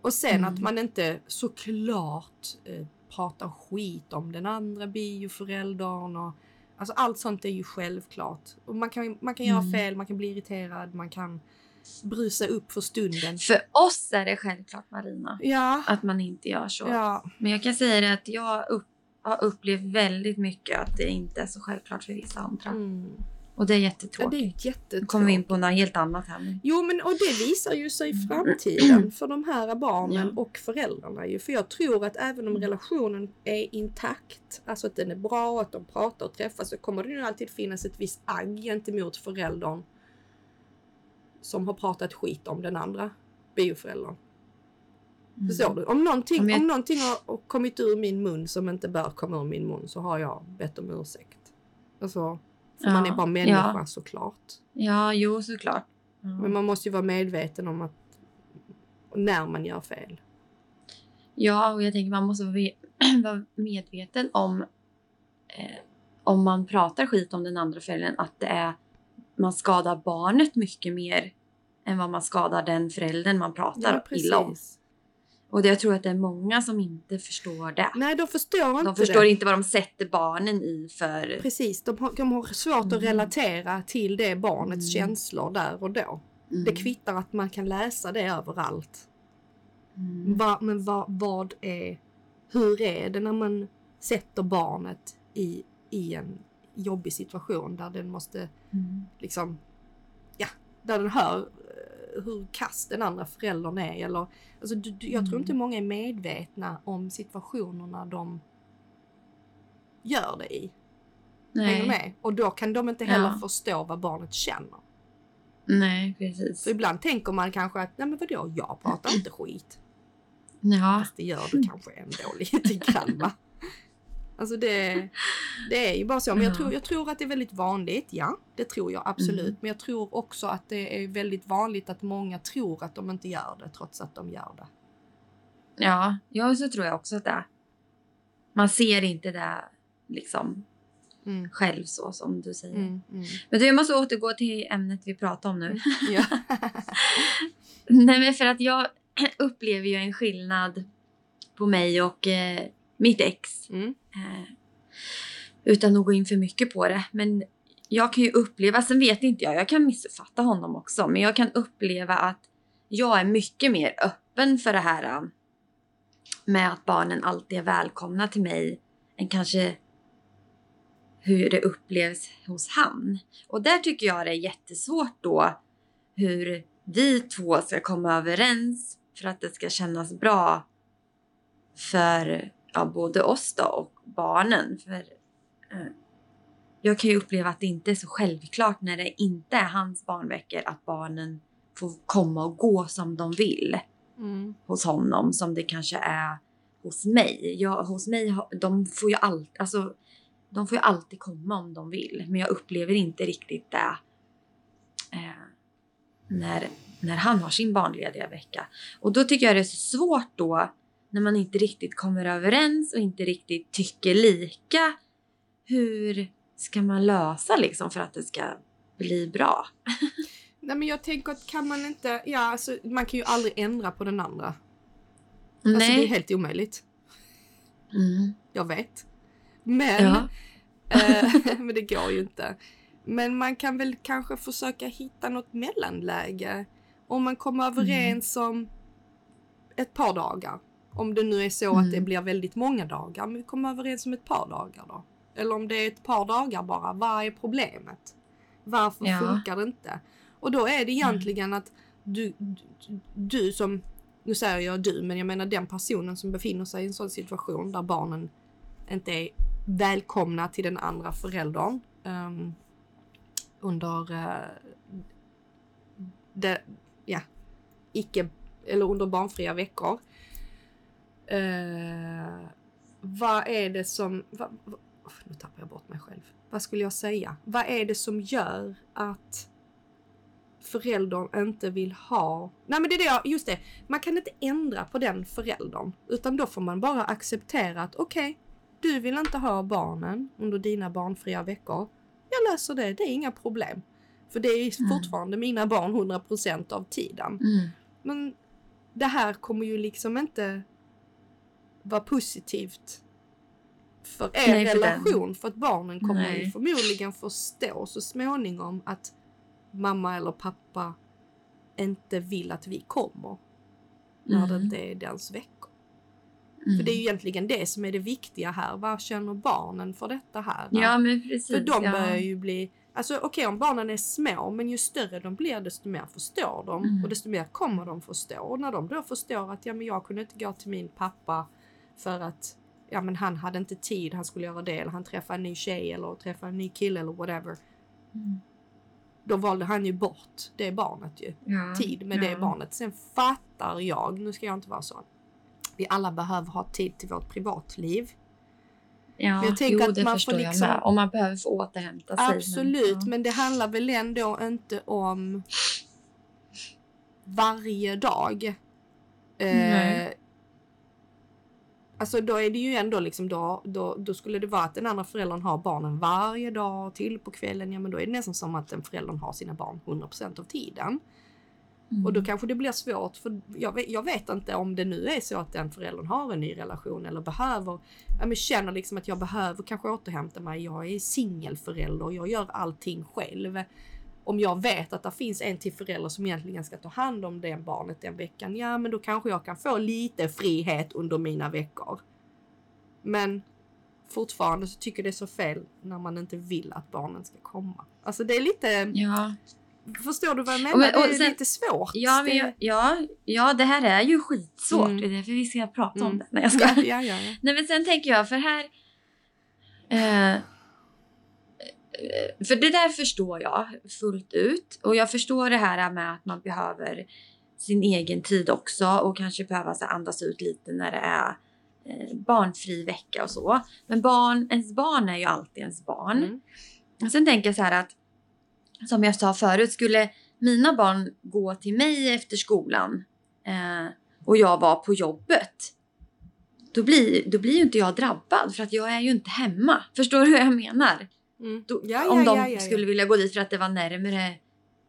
S2: Och sen
S1: Mm.
S2: att man inte såklart eh, pratar skit om den andra bioföräldern och alltså allt sånt är ju självklart. Och man kan, man kan göra
S1: Mm.
S2: fel, man kan bli irriterad, man kan brusa upp för stunden.
S1: För oss är det självklart Marina.
S2: Ja,
S1: Att man inte gör så.
S2: ja,
S1: Men jag kan säga det att jag upp, har upplevt väldigt mycket att det inte är så självklart för vissa andra.
S2: mm.
S1: Och det är
S2: ja
S1: jättetråkigt.
S2: det är
S1: Nu
S2: jättetråkigt.
S1: kommer vi in på något helt annat här nu.
S2: Jo, men och det visar ju sig i
S1: Mm.
S2: framtiden *clears throat* för de här barnen
S1: Ja.
S2: och föräldrarna ju. För jag tror att även om
S1: Mm.
S2: relationen är intakt, alltså att den är bra och att de pratar och träffas, så kommer det ju alltid finnas ett visst agg gentemot föräldern som har pratat skit om den andra bioföräldern.
S1: Mm.
S2: Förstår du? Om någonting,
S1: Om jag-
S2: om någonting har kommit ur min mun som inte bör komma ur min mun så har jag bett om ursäkt. Alltså, för man är
S1: Ja,
S2: bara människa
S1: ja.
S2: såklart.
S1: Ja, jo såklart. Ja.
S2: Men man måste ju vara medveten om att när man gör fel.
S1: Ja, och jag tänker man måste *clears throat* vara medveten om eh, om man pratar skit om den andra föräldern att det är man skadar barnet mycket mer än vad man skadar den föräldern man pratar
S2: Ja,
S1: illa om. Och jag tror att det är många som inte förstår det.
S2: Nej, de förstår inte
S1: De förstår
S2: det.
S1: inte vad de sätter barnen i för...
S2: Precis, de har, de har svårt att
S1: Mm.
S2: relatera till det barnets
S1: Mm.
S2: känslor där och då.
S1: Mm.
S2: Det kvittar att man kan läsa det överallt.
S1: Mm.
S2: Va, men va, vad är... Hur är det när man sätter barnet i, i en jobbig situation där den måste
S1: Mm.
S2: liksom... Ja, där den hör hur kass den andra föräldern är. Eller, alltså, du, du, jag tror
S1: Mm.
S2: inte många är medvetna om situationerna de gör det i. Hänger
S1: Nej.
S2: med? Och då kan de inte heller
S1: Ja.
S2: förstå vad barnet känner.
S1: Nej, precis.
S2: Så ibland tänker man kanske att, nej men vadå, jag pratar inte skit.
S1: Ja.
S2: Fast det gör du kanske ändå lite grann va? Alltså det, det är ju bara så. Men jag
S1: Ja.
S2: tror, jag tror att det är väldigt vanligt, ja. Det tror jag absolut.
S1: Mm.
S2: Men jag tror också att det är väldigt vanligt att många tror att de inte gör det trots att de gör det.
S1: Ja, ja, så tror jag också att det är. Man ser inte det liksom
S2: Mm.
S1: själv så som du säger.
S2: Mm, mm.
S1: Men du, jag måste återgå till ämnet vi pratade om nu. *laughs*
S2: Ja.
S1: Nej, men för att jag *clears throat* upplever ju en skillnad på mig och eh, mitt ex.
S2: Mm.
S1: Eh, utan att gå in för mycket på det. Men jag kan ju uppleva, sen vet inte jag, jag kan missuppfatta honom också, men jag kan uppleva att jag är mycket mer öppen för det här eh, med att barnen alltid är välkomna till mig än kanske hur det upplevs hos han. Och där tycker jag det är jättesvårt då hur vi två ska komma överens för att det ska kännas bra för ja, både oss då och barnen. För eh, jag kan ju uppleva att det inte är så självklart när det inte är hans barnveckor att barnen får komma och gå som de vill
S2: Mm.
S1: hos honom som det kanske är hos mig. Jag, hos mig, de får ju alltid, alltså, de får ju alltid komma om de vill, men jag upplever inte riktigt det eh, när, när han har sin barnlediga vecka. Och då tycker jag det är så svårt då när man inte riktigt kommer överens och inte riktigt tycker lika. Hur ska man lösa liksom för att det ska bli bra? *laughs*
S2: Nej men jag tänker att kan man inte, ja alltså man kan ju aldrig ändra på den andra. Alltså det är
S1: Nej.
S2: helt omöjligt.
S1: Mm.
S2: Jag vet. Men,
S1: Ja. *laughs*
S2: eh, *laughs* men det går ju inte. Men man kan väl kanske försöka hitta något mellanläge. Om man kommer överens om ett par dagar. Om det nu är så att det
S1: Mm.
S2: blir väldigt många dagar. Men vi kommer överens om ett par dagar då. Eller om det är ett par dagar bara. Vad är problemet? Varför
S1: Ja.
S2: funkar det inte? Och då är det egentligen att du, du, du som, nu säger jag du, men jag menar den personen som befinner sig i en sån situation där barnen inte är välkomna till den andra föräldern ehm, under eh, det, ja, icke, eller under barnfria veckor. Eh, vad är det som, va, va, nu tappar jag bort mig själv. Vad skulle jag säga? Vad är det som gör att föräldern inte vill ha... Nej men det är det jag, just det. Man kan inte ändra på den föräldern. Utan då får man bara acceptera att okej, du vill inte ha barnen under dina barnfria veckor. Jag löser det, det är inga problem. För det är
S1: Mm.
S2: fortfarande mina barn 100% av tiden.
S1: Mm.
S2: Men det här kommer ju liksom inte vara positivt för er
S1: Nej, för den.
S2: relation. För att barnen kommer
S1: Nej.
S2: förmodligen förstå så småningom att mamma eller pappa inte vill att vi kommer. När det
S1: Mm.
S2: inte är deras veckor.
S1: Mm.
S2: För det är ju egentligen det som är det viktiga här. Vad känner barnen för detta här?
S1: Ja, precis.
S2: För de
S1: ja.
S2: börjar ju bli, alltså okej om barnen är små men ju större de blir desto mer förstår de
S1: Mm.
S2: och desto mer kommer de förstå. Och när de då förstår att ja men jag kunde inte gå till min pappa för att ja men han hade inte tid, han skulle göra det eller han träffade en ny tjej eller träffade en ny kille eller whatever.
S1: Mm.
S2: Då valde han ju bort det barnet ju.
S1: Ja.
S2: Tid med det
S1: ja.
S2: barnet. Sen fattar jag, nu ska jag inte vara så. Vi alla behöver ha tid till vårt privatliv.
S1: Ja,
S2: jag tänker
S1: jo,
S2: att
S1: det
S2: man får
S1: förstår jag
S2: liksom-
S1: med. Och man behöver få återhämta sig.
S2: Absolut,
S1: Men,
S2: men det handlar väl ändå inte om varje dag. Eh. Alltså då är det ju ändå liksom då, då, då skulle det vara att den andra föräldern har barnen varje dag till på kvällen. Ja men då är det nästan som att den föräldern har sina barn 100% av tiden. Mm. Och då kanske det blir svårt för jag vet, jag vet, inte om det nu är så att den föräldern har en ny relation eller behöver, ja men känner liksom att jag behöver kanske återhämta mig. Jag är singelförälder, jag gör allting själv. Om jag vet att det finns en till förälder som egentligen ska ta hand om det barnet den veckan, ja men då kanske jag kan få lite frihet under mina veckor. Men fortfarande så tycker det är så fel när man inte vill att barnen ska komma. Alltså det är lite...
S1: Ja.
S2: Förstår du vad jag menar? Men, det är sen, lite svårt.
S1: Ja, men,
S2: det...
S1: ja, ja, det här är ju skitsvårt. Mm. Det är därför vi ska prata mm. om det. Nej, jag ska. *laughs* Ja,
S2: ja, ja.
S1: Nej, men sen tänker jag, för här... Eh, för det där förstår jag fullt ut. Och jag förstår det här med att man behöver sin egen tid också och kanske behöva så andas ut lite när det är eh, barnfri vecka och så. Men barn, ens barn är ju alltid ens barn. Mm. Och sen tänker jag så här att som jag sa förut, skulle mina barn gå till mig efter skolan eh, och jag var på jobbet, då blir, då blir ju inte jag drabbad för att jag är ju inte hemma. Förstår du hur jag menar?
S2: Mm.
S1: Då,
S2: ja,
S1: om
S2: ja,
S1: de
S2: ja,
S1: skulle vilja gå dit för att det var närmare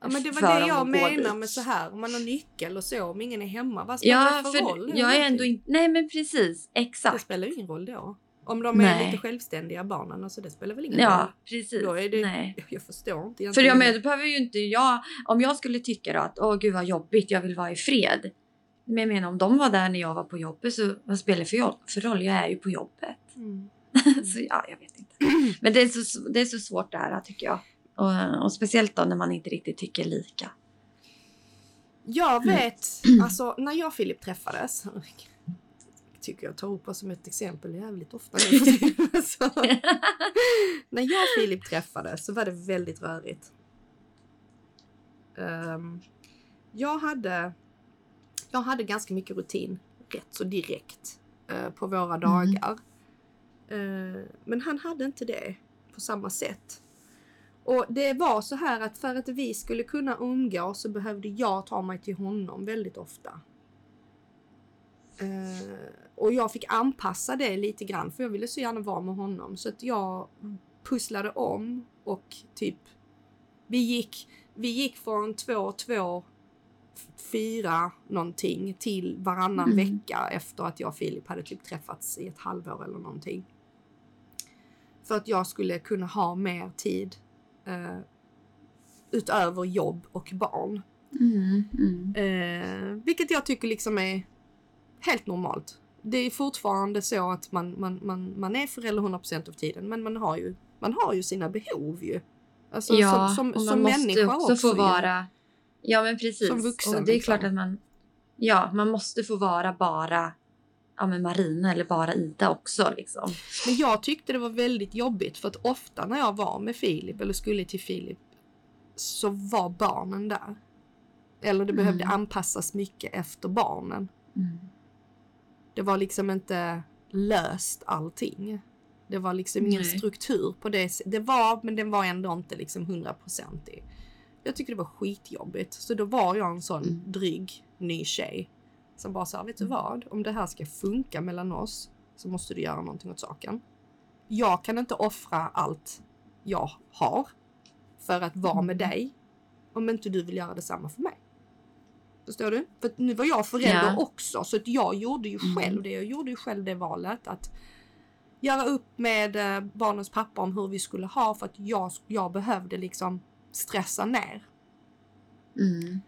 S2: Ja, men det var det jag menar med så här, om man har nyckel och så, om ingen är hemma, vad
S1: spelar
S2: ja, det för, roll?
S1: Jag är ändå inte, nej men precis, exakt.
S2: Det spelar ingen roll då. Om de är Nej. lite självständiga barnen, alltså det spelar väl ingen roll?
S1: Ja, precis.
S2: Då är det, Nej. *laughs* Jag förstår inte.
S1: För jag menar, då behöver ju inte jag, om jag skulle tycka då att åh gud vad jobbigt, jag vill vara i fred. Men jag menar om de var där när jag var på jobbet så vad spelar det för, för roll? Jag är ju på jobbet. Mm. *laughs* så ja, jag vet. *clears throat* Men det är så, det är så svårt det här tycker jag. Och, och speciellt då när man inte riktigt tycker lika.
S2: Jag vet, mm. alltså när jag och Filip träffades, *laughs* tycker jag tar upp som ett exempel jävligt ofta nu *laughs* så, *laughs* När jag och Filip träffades så var det väldigt rörigt. Um, jag, hade, jag hade ganska mycket rutin rätt så direkt uh, på våra mm. dagar. Mm. Uh, men han hade inte det på samma sätt. Och det var så här att för att vi skulle kunna umgås så behövde jag ta mig till honom väldigt ofta. Uh, och jag fick anpassa det lite grann för jag ville så gärna vara med honom så att jag pusslade om och typ vi gick, vi gick från två, två, fyra någonting till varannan mm. vecka efter att jag och Filip hade typ träffats i ett halvår eller någonting. För att jag skulle kunna ha mer tid uh, utöver jobb och barn.
S1: Mm, mm.
S2: Uh, vilket jag tycker liksom är helt normalt. Det är fortfarande så att man, man, man, man är förälder 100% av tiden men man har ju, man har ju sina behov ju. Alltså
S1: ja,
S2: som, som,
S1: och man
S2: som
S1: måste också få vara... Ja men precis.
S2: Som vuxen.
S1: Och det är
S2: liksom.
S1: klart att man... Ja, man måste få vara bara ja, men Marina eller bara Ida också. Liksom.
S2: Men jag tyckte det var väldigt jobbigt för att ofta när jag var med Filip eller skulle till Filip så var barnen där. Eller det behövde mm. anpassas mycket efter barnen.
S1: Mm.
S2: Det var liksom inte löst allting. Det var liksom ingen Nej. struktur på det. Det var, men den var ändå inte liksom hundraprocentig. Jag tycker det var skitjobbigt. Så då var jag en sån mm. dryg ny tjej som bara sa, vet du mm. vad? Om det här ska funka mellan oss så måste du göra någonting åt saken. Jag kan inte offra allt jag har för att vara med mm. dig om inte du vill göra detsamma för mig. Förstår du? För nu var jag förälder ja. också så att jag gjorde ju själv mm. det. Jag gjorde ju själv det valet att göra upp med eh, barnens pappa om hur vi skulle ha för att jag, jag behövde liksom stressa ner.
S1: Mm.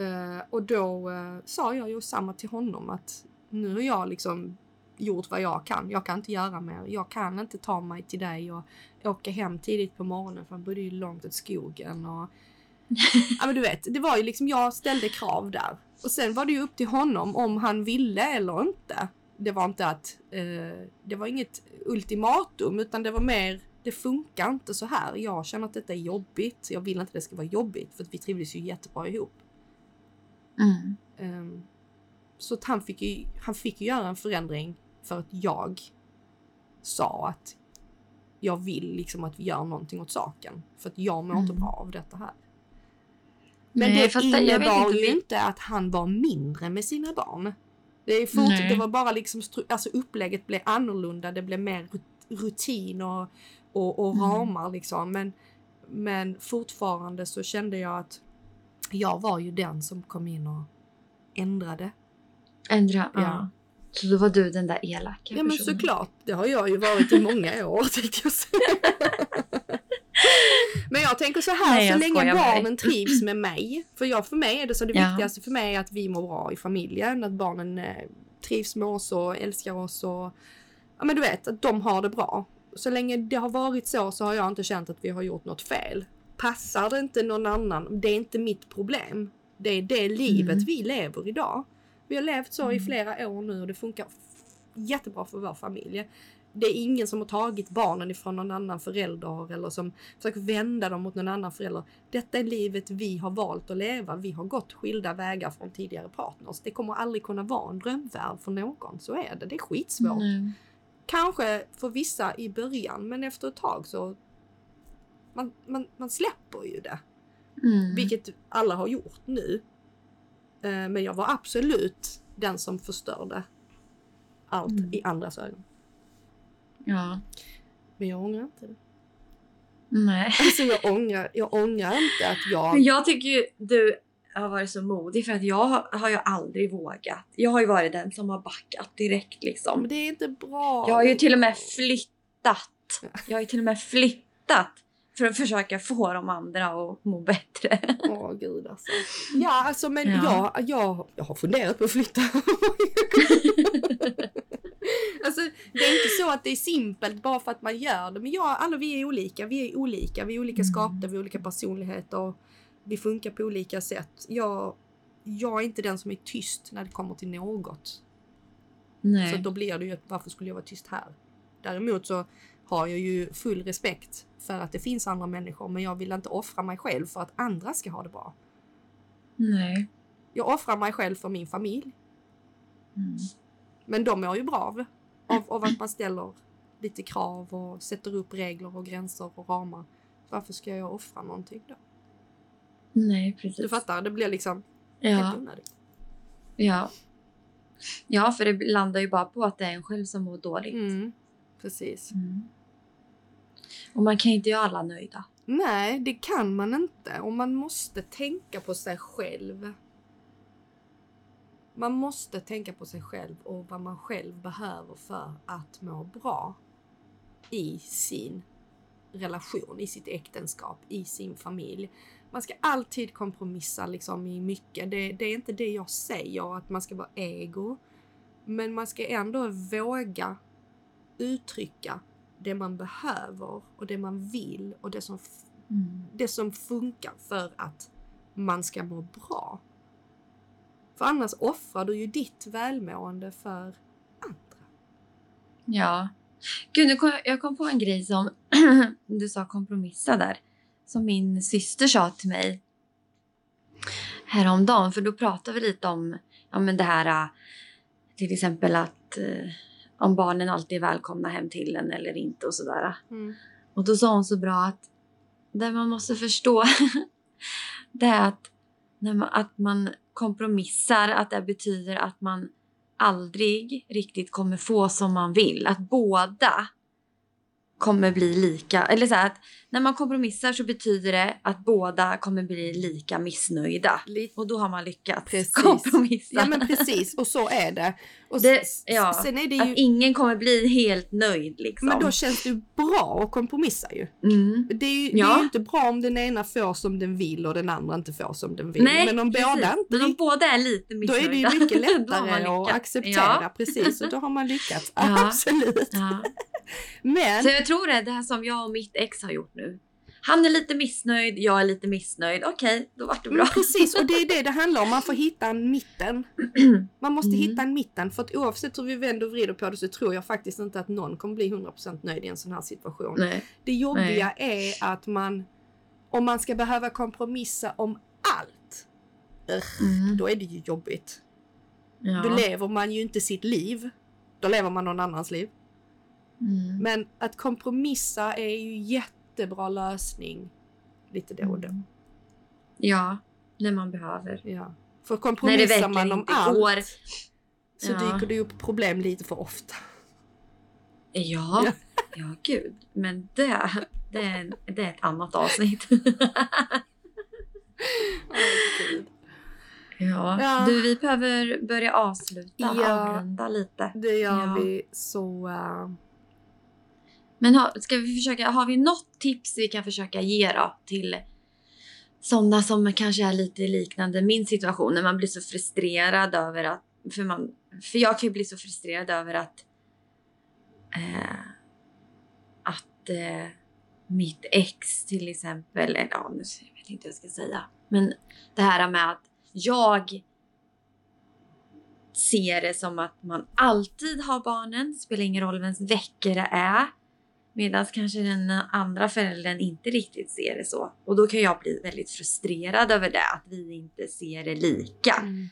S2: Uh, och då uh, sa jag ju samma till honom att nu har jag liksom gjort vad jag kan. Jag kan inte göra mer. Jag kan inte ta mig till dig och åka hem tidigt på morgonen för han bodde ju långt åt skogen och *laughs* ja men du vet, det var ju liksom jag ställde krav där. Och sen var det ju upp till honom om han ville eller inte. Det var inte att, eh, det var inget ultimatum utan det var mer, det funkar inte så här. Jag känner att detta är jobbigt. Jag vill inte det ska vara jobbigt för att vi trivdes ju jättebra ihop.
S1: Mm.
S2: Um, så att han fick, ju, han fick ju göra en förändring för att jag sa att jag vill liksom att vi gör någonting åt saken. För att jag mår mm. inte bra av detta här. Men Nej, det innebar ju inte att han var mindre med sina barn. Det, fort, det var bara liksom, alltså upplägget blev annorlunda, det blev mer rutin och, och, och mm. ramar liksom. Men, men fortfarande så kände jag att jag var ju den som kom in och ändrade.
S1: Ändra, ja. ja. Så då var du den där elaka
S2: Ja men såklart, det har jag ju varit i många *laughs* år tänkte jag säga. Men jag tänker så här, Nej, så länge barnen trivs med mig. För jag, för mig är det så det ja. viktigaste för mig att vi mår bra i familjen. Att barnen eh, trivs med oss och älskar oss och ja men du vet, att de har det bra. Så länge det har varit så så har jag inte känt att vi har gjort något fel. Passar det inte någon annan, det är inte mitt problem. Det är det livet mm. vi lever idag. Vi har levt så mm. i flera år nu och det funkar jättebra för vår familj. Det är ingen som har tagit barnen ifrån någon annan förälder eller som försöker vända dem mot någon annan förälder. Detta är livet vi har valt att leva. Vi har gått skilda vägar från tidigare partners. Det kommer aldrig kunna vara en drömvärld för någon. Så är det. Det är skitsvårt. Mm. Kanske för vissa i början, men efter ett tag så man, man, man släpper ju det. Mm. Vilket alla har gjort nu. Eh, men jag var absolut den som förstörde allt mm. i andras ögon.
S1: Ja.
S2: Men jag ångrar inte det.
S1: Nej. *laughs*
S2: Alltså jag ångrar, jag ångrar inte att jag...
S1: Men jag tycker ju du har varit så modig för att jag har, har ju aldrig vågat. Jag har ju varit den som har backat direkt liksom.
S2: Men det är inte bra.
S1: Jag har ju till och med flyttat. Jag har ju till och med flyttat för att försöka få de andra att må bättre.
S2: Åh gud alltså. Ja alltså men ja. Jag, jag, jag har funderat på att flytta. *laughs* alltså det är inte så att det är simpelt bara för att man gör det. Men ja, alla vi är olika. Vi är olika. Vi är olika mm. skapta, vi är olika personligheter. Vi funkar på olika sätt. Jag, jag är inte den som är tyst när det kommer till något. Nej. Så då blir det ju, varför skulle jag vara tyst här? Däremot så har jag ju full respekt för att det finns andra människor men jag vill inte offra mig själv för att andra ska ha det bra.
S1: Nej.
S2: Jag offrar mig själv för min familj. Mm. Men de mår ju bra av, av, av att man ställer lite krav och sätter upp regler och gränser och ramar. Varför ska jag offra någonting då?
S1: Nej, precis.
S2: Du fattar, det blir liksom
S1: ja. helt onödigt. Ja. Ja, för det landar ju bara på att det är en själv som mår dåligt.
S2: Mm. Precis.
S1: Mm. Och man kan inte göra alla nöjda.
S2: Nej, det kan man inte. Och man måste tänka på sig själv. Man måste tänka på sig själv och vad man själv behöver för att må bra i sin relation, i sitt äktenskap, i sin familj. Man ska alltid kompromissa liksom i mycket. Det, det är inte det jag säger, att man ska vara ego. Men man ska ändå våga uttrycka det man behöver och det man vill och det som, mm. det som funkar för att man ska må bra. För annars offrar du ju ditt välmående för andra.
S1: Ja. Gud, nu kom, jag kom på en grej som *clears throat* du sa kompromissa där. Som min syster sa till mig häromdagen. För då pratade vi lite om ja, men det här till exempel att eh, om barnen alltid är välkomna hem till en eller inte och sådär. Mm. Och då sa hon så bra att det man måste förstå *laughs* det är att, när man, att man kompromissar, att det betyder att man aldrig riktigt kommer få som man vill. Att båda kommer bli lika. Eller så att när man kompromissar så betyder det att båda kommer bli lika missnöjda. Och då har man lyckats
S2: precis.
S1: kompromissa.
S2: Ja men precis och så är det. Och
S1: det ja, sen är det ju... Att ingen kommer bli helt nöjd liksom.
S2: Men då känns det ju bra att kompromissa ju.
S1: Mm.
S2: Det är ju ja. det är inte bra om den ena får som den vill och den andra inte får som den vill. Nej, men om
S1: precis.
S2: båda
S1: inte... Men om båda är lite missnöjda.
S2: Då är det ju *laughs* mycket lättare att acceptera. Ja. Precis och då har man lyckats. *laughs* Absolut. *laughs* Men...
S1: Så jag tror det, det här som jag och mitt ex har gjort nu. Han är lite missnöjd, jag är lite missnöjd. Okej, okay, då vart det bra.
S2: Men precis, och det är det det *laughs* handlar om. Man får hitta en mitten. *clears throat* Man måste mm. hitta en mitten. För att oavsett hur vi vänder och vrider på det så tror jag faktiskt inte att någon kommer bli 100% nöjd i en sån här situation.
S1: Nej.
S2: Det jobbiga Nej. är att man, om man ska behöva kompromissa om allt, mm. då är det ju jobbigt. Ja. Då lever man ju inte sitt liv. Då lever man någon annans liv.
S1: Mm.
S2: Men att kompromissa är ju jättebra lösning lite då och då. Mm.
S1: Ja, när man behöver.
S2: Ja. För kompromissar man om allt. Går. så
S1: Ja.
S2: dyker det upp problem lite för ofta.
S1: Ja,
S2: Ja.
S1: ja gud. Men det, det, är, det är ett annat avsnitt. *laughs* ja.
S2: Ja.
S1: Du, vi behöver börja avsluta,
S2: Ja.
S1: avrunda lite.
S2: Det gör
S1: Ja.
S2: vi så... eh,
S1: men ha, ska vi försöka, har vi något tips vi kan försöka ge då till sådana som kanske är lite liknande min situation när man blir så frustrerad över att, för, man, för jag kan ju bli så frustrerad över att eh, att eh, mitt ex till exempel, eller ja, nu jag vet inte vad jag ska säga, men det här med att jag ser det som att man alltid har barnen, spelar ingen roll vems vecka det är. Medan kanske den andra föräldern inte riktigt ser det så. Och då kan jag bli väldigt frustrerad över det, att vi inte ser det lika.
S2: mm.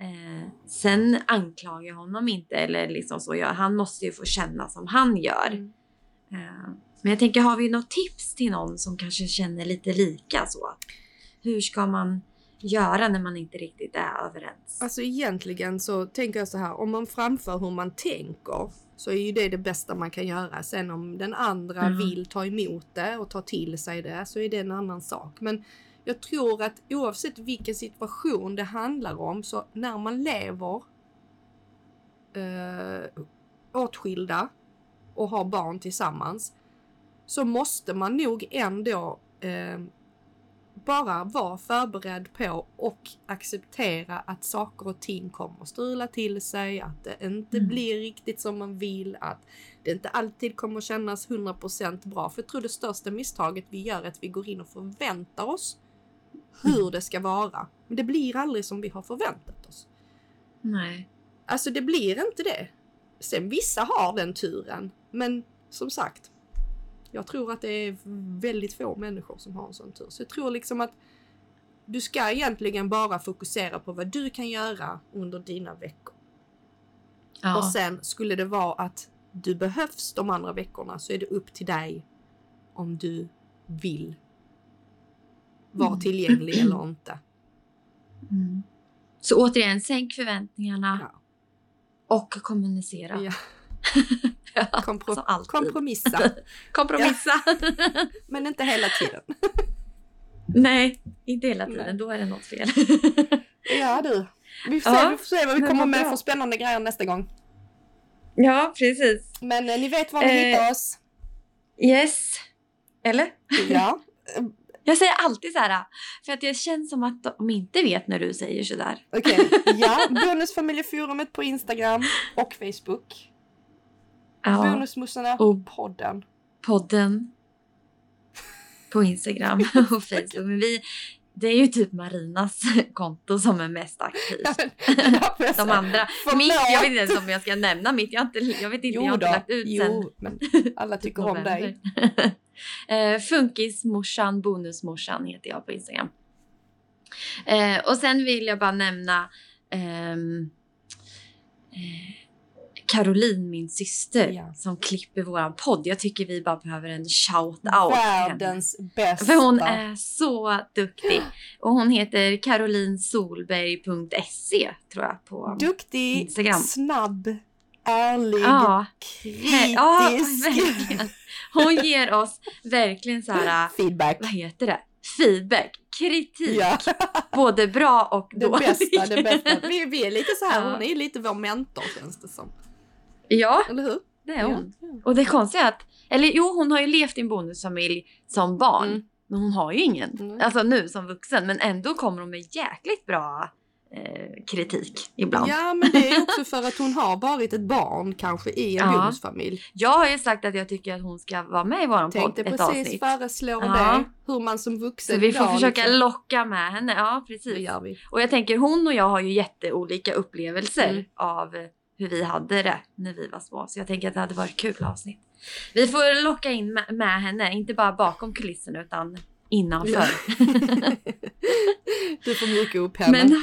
S1: Eh, sen anklagar jag honom inte eller liksom så. Jag, han måste ju få känna som han gör.
S2: Mm.
S1: Eh, men jag tänker, har vi något tips till någon som kanske känner lite lika så? Hur ska man göra när man inte riktigt är överens?
S2: Alltså egentligen så tänker jag så här, om man framför hur man tänker så är ju det det bästa man kan göra. Sen om den andra
S1: Mm.
S2: vill ta emot det och ta till sig det så är det en annan sak. Men jag tror att oavsett vilken situation det handlar om så när man lever eh, åtskilda och har barn tillsammans så måste man nog ändå eh, bara vara förberedd på och acceptera att saker och ting kommer att strula till sig, att det inte
S1: Mm.
S2: blir riktigt som man vill, att det inte alltid kommer att kännas 100% bra. För jag tror det största misstaget vi gör är att vi går in och förväntar oss hur det ska vara. Men det blir aldrig som vi har förväntat oss.
S1: Nej.
S2: Alltså det blir inte det. Sen vissa har den turen, men som sagt, jag tror att det är väldigt få människor som har en sån tur. Så jag tror liksom att du ska egentligen bara fokusera på vad du kan göra under dina veckor.
S1: Ja.
S2: Och sen skulle det vara att du behövs de andra veckorna så är det upp till dig om du vill vara
S1: Mm.
S2: tillgänglig eller inte.
S1: Mm. Så återigen, sänk förväntningarna
S2: Ja.
S1: och kommunicera.
S2: Ja. *laughs*
S1: Ja,
S2: Kompro- kompromissa, *laughs*
S1: Kompromissa. *laughs*
S2: men inte hela tiden.
S1: Nej, inte hela tiden.
S2: Nej.
S1: Då är det något fel.
S2: Ja du. Vi får,
S1: Ja,
S2: se, vi får se vad vi kommer med
S1: bra.
S2: för spännande grejer nästa gång.
S1: ja, precis.
S2: Men eh, ni vet var ni
S1: Eh.
S2: hittar oss.
S1: Yes. Eller?
S2: Ja.
S1: Jag säger alltid så här, för att det känns som att de inte vet när du säger så där.
S2: Okej. Ja. Bonusfamiljeforumet på Instagram och Facebook.
S1: Ja,
S2: Bonusmussarna
S1: Och-
S2: podden.
S1: podden på Instagram *laughs* *laughs* och Facebook. Men vi, det är ju typ Marinas konto som är mest aktivt.
S2: Ja, men- ja, *laughs*
S1: De andra, mitt, jag vet inte ens om jag ska nämna mitt. Jag, har inte, jag vet inte, jag
S2: Jo
S1: har inte
S2: då.
S1: lagt ut sen.
S2: Jo, men alla tycker om dig.
S1: eh, Funkismorsan, bonusmorsan heter jag på Instagram. Eh, och sen vill jag bara nämna ehm, eh, Caroline, min syster,
S2: Ja.
S1: som klipper våran podd. Jag tycker vi bara behöver en shout-out.
S2: Världens bästa.
S1: För hon är så duktig. Och hon heter carolinsolberg.se tror jag på
S2: Duktig,
S1: Instagram.
S2: snabb, ärlig,
S1: Ja,
S2: kritisk.
S1: ja, verkligen. Hon ger oss verkligen så här,
S2: Feedback.
S1: vad heter det? Feedback, kritik,
S2: Ja,
S1: både bra och
S2: det
S1: dålig.
S2: bästa, det bästa. Vi, vi är lite så här,
S1: Ja.
S2: hon är lite vår mentor känns det som.
S1: Ja,
S2: Eller hur?
S1: det är hon.
S2: Ja.
S1: Och det konstiga är att, eller jo, hon har ju levt i en bonusfamilj som barn.
S2: Mm.
S1: Men hon har ju ingen.
S2: Mm.
S1: Alltså nu som vuxen. Men ändå kommer hon med jäkligt bra eh, kritik ibland.
S2: Ja, men det är också för att hon har varit ett barn kanske i en
S1: Ja.
S2: bonusfamilj.
S1: Jag har ju sagt att jag tycker att hon ska vara med i våran podd
S2: Tänkte
S1: ett
S2: precis
S1: avsnitt.
S2: föreslå
S1: Ja.
S2: det. Hur man som vuxen
S1: Så vi får
S2: idag
S1: försöka
S2: liksom-
S1: locka med henne. Ja,
S2: Det
S1: precis.
S2: gör vi.
S1: Och jag tänker hon och jag har ju jätteolika upplevelser
S2: Mm.
S1: av hur vi hade det när vi var små. Så jag tänker att det hade varit kul avsnitt. Vi får locka in med, med henne, inte bara bakom kulisserna utan innanför. *laughs*
S2: Du får mjuka upp *laughs* henne.
S1: Men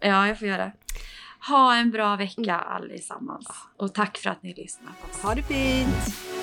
S1: ja, jag får göra. det. Ha en bra vecka allesammans. Och tack för att ni lyssnar på oss.
S2: Ha det fint!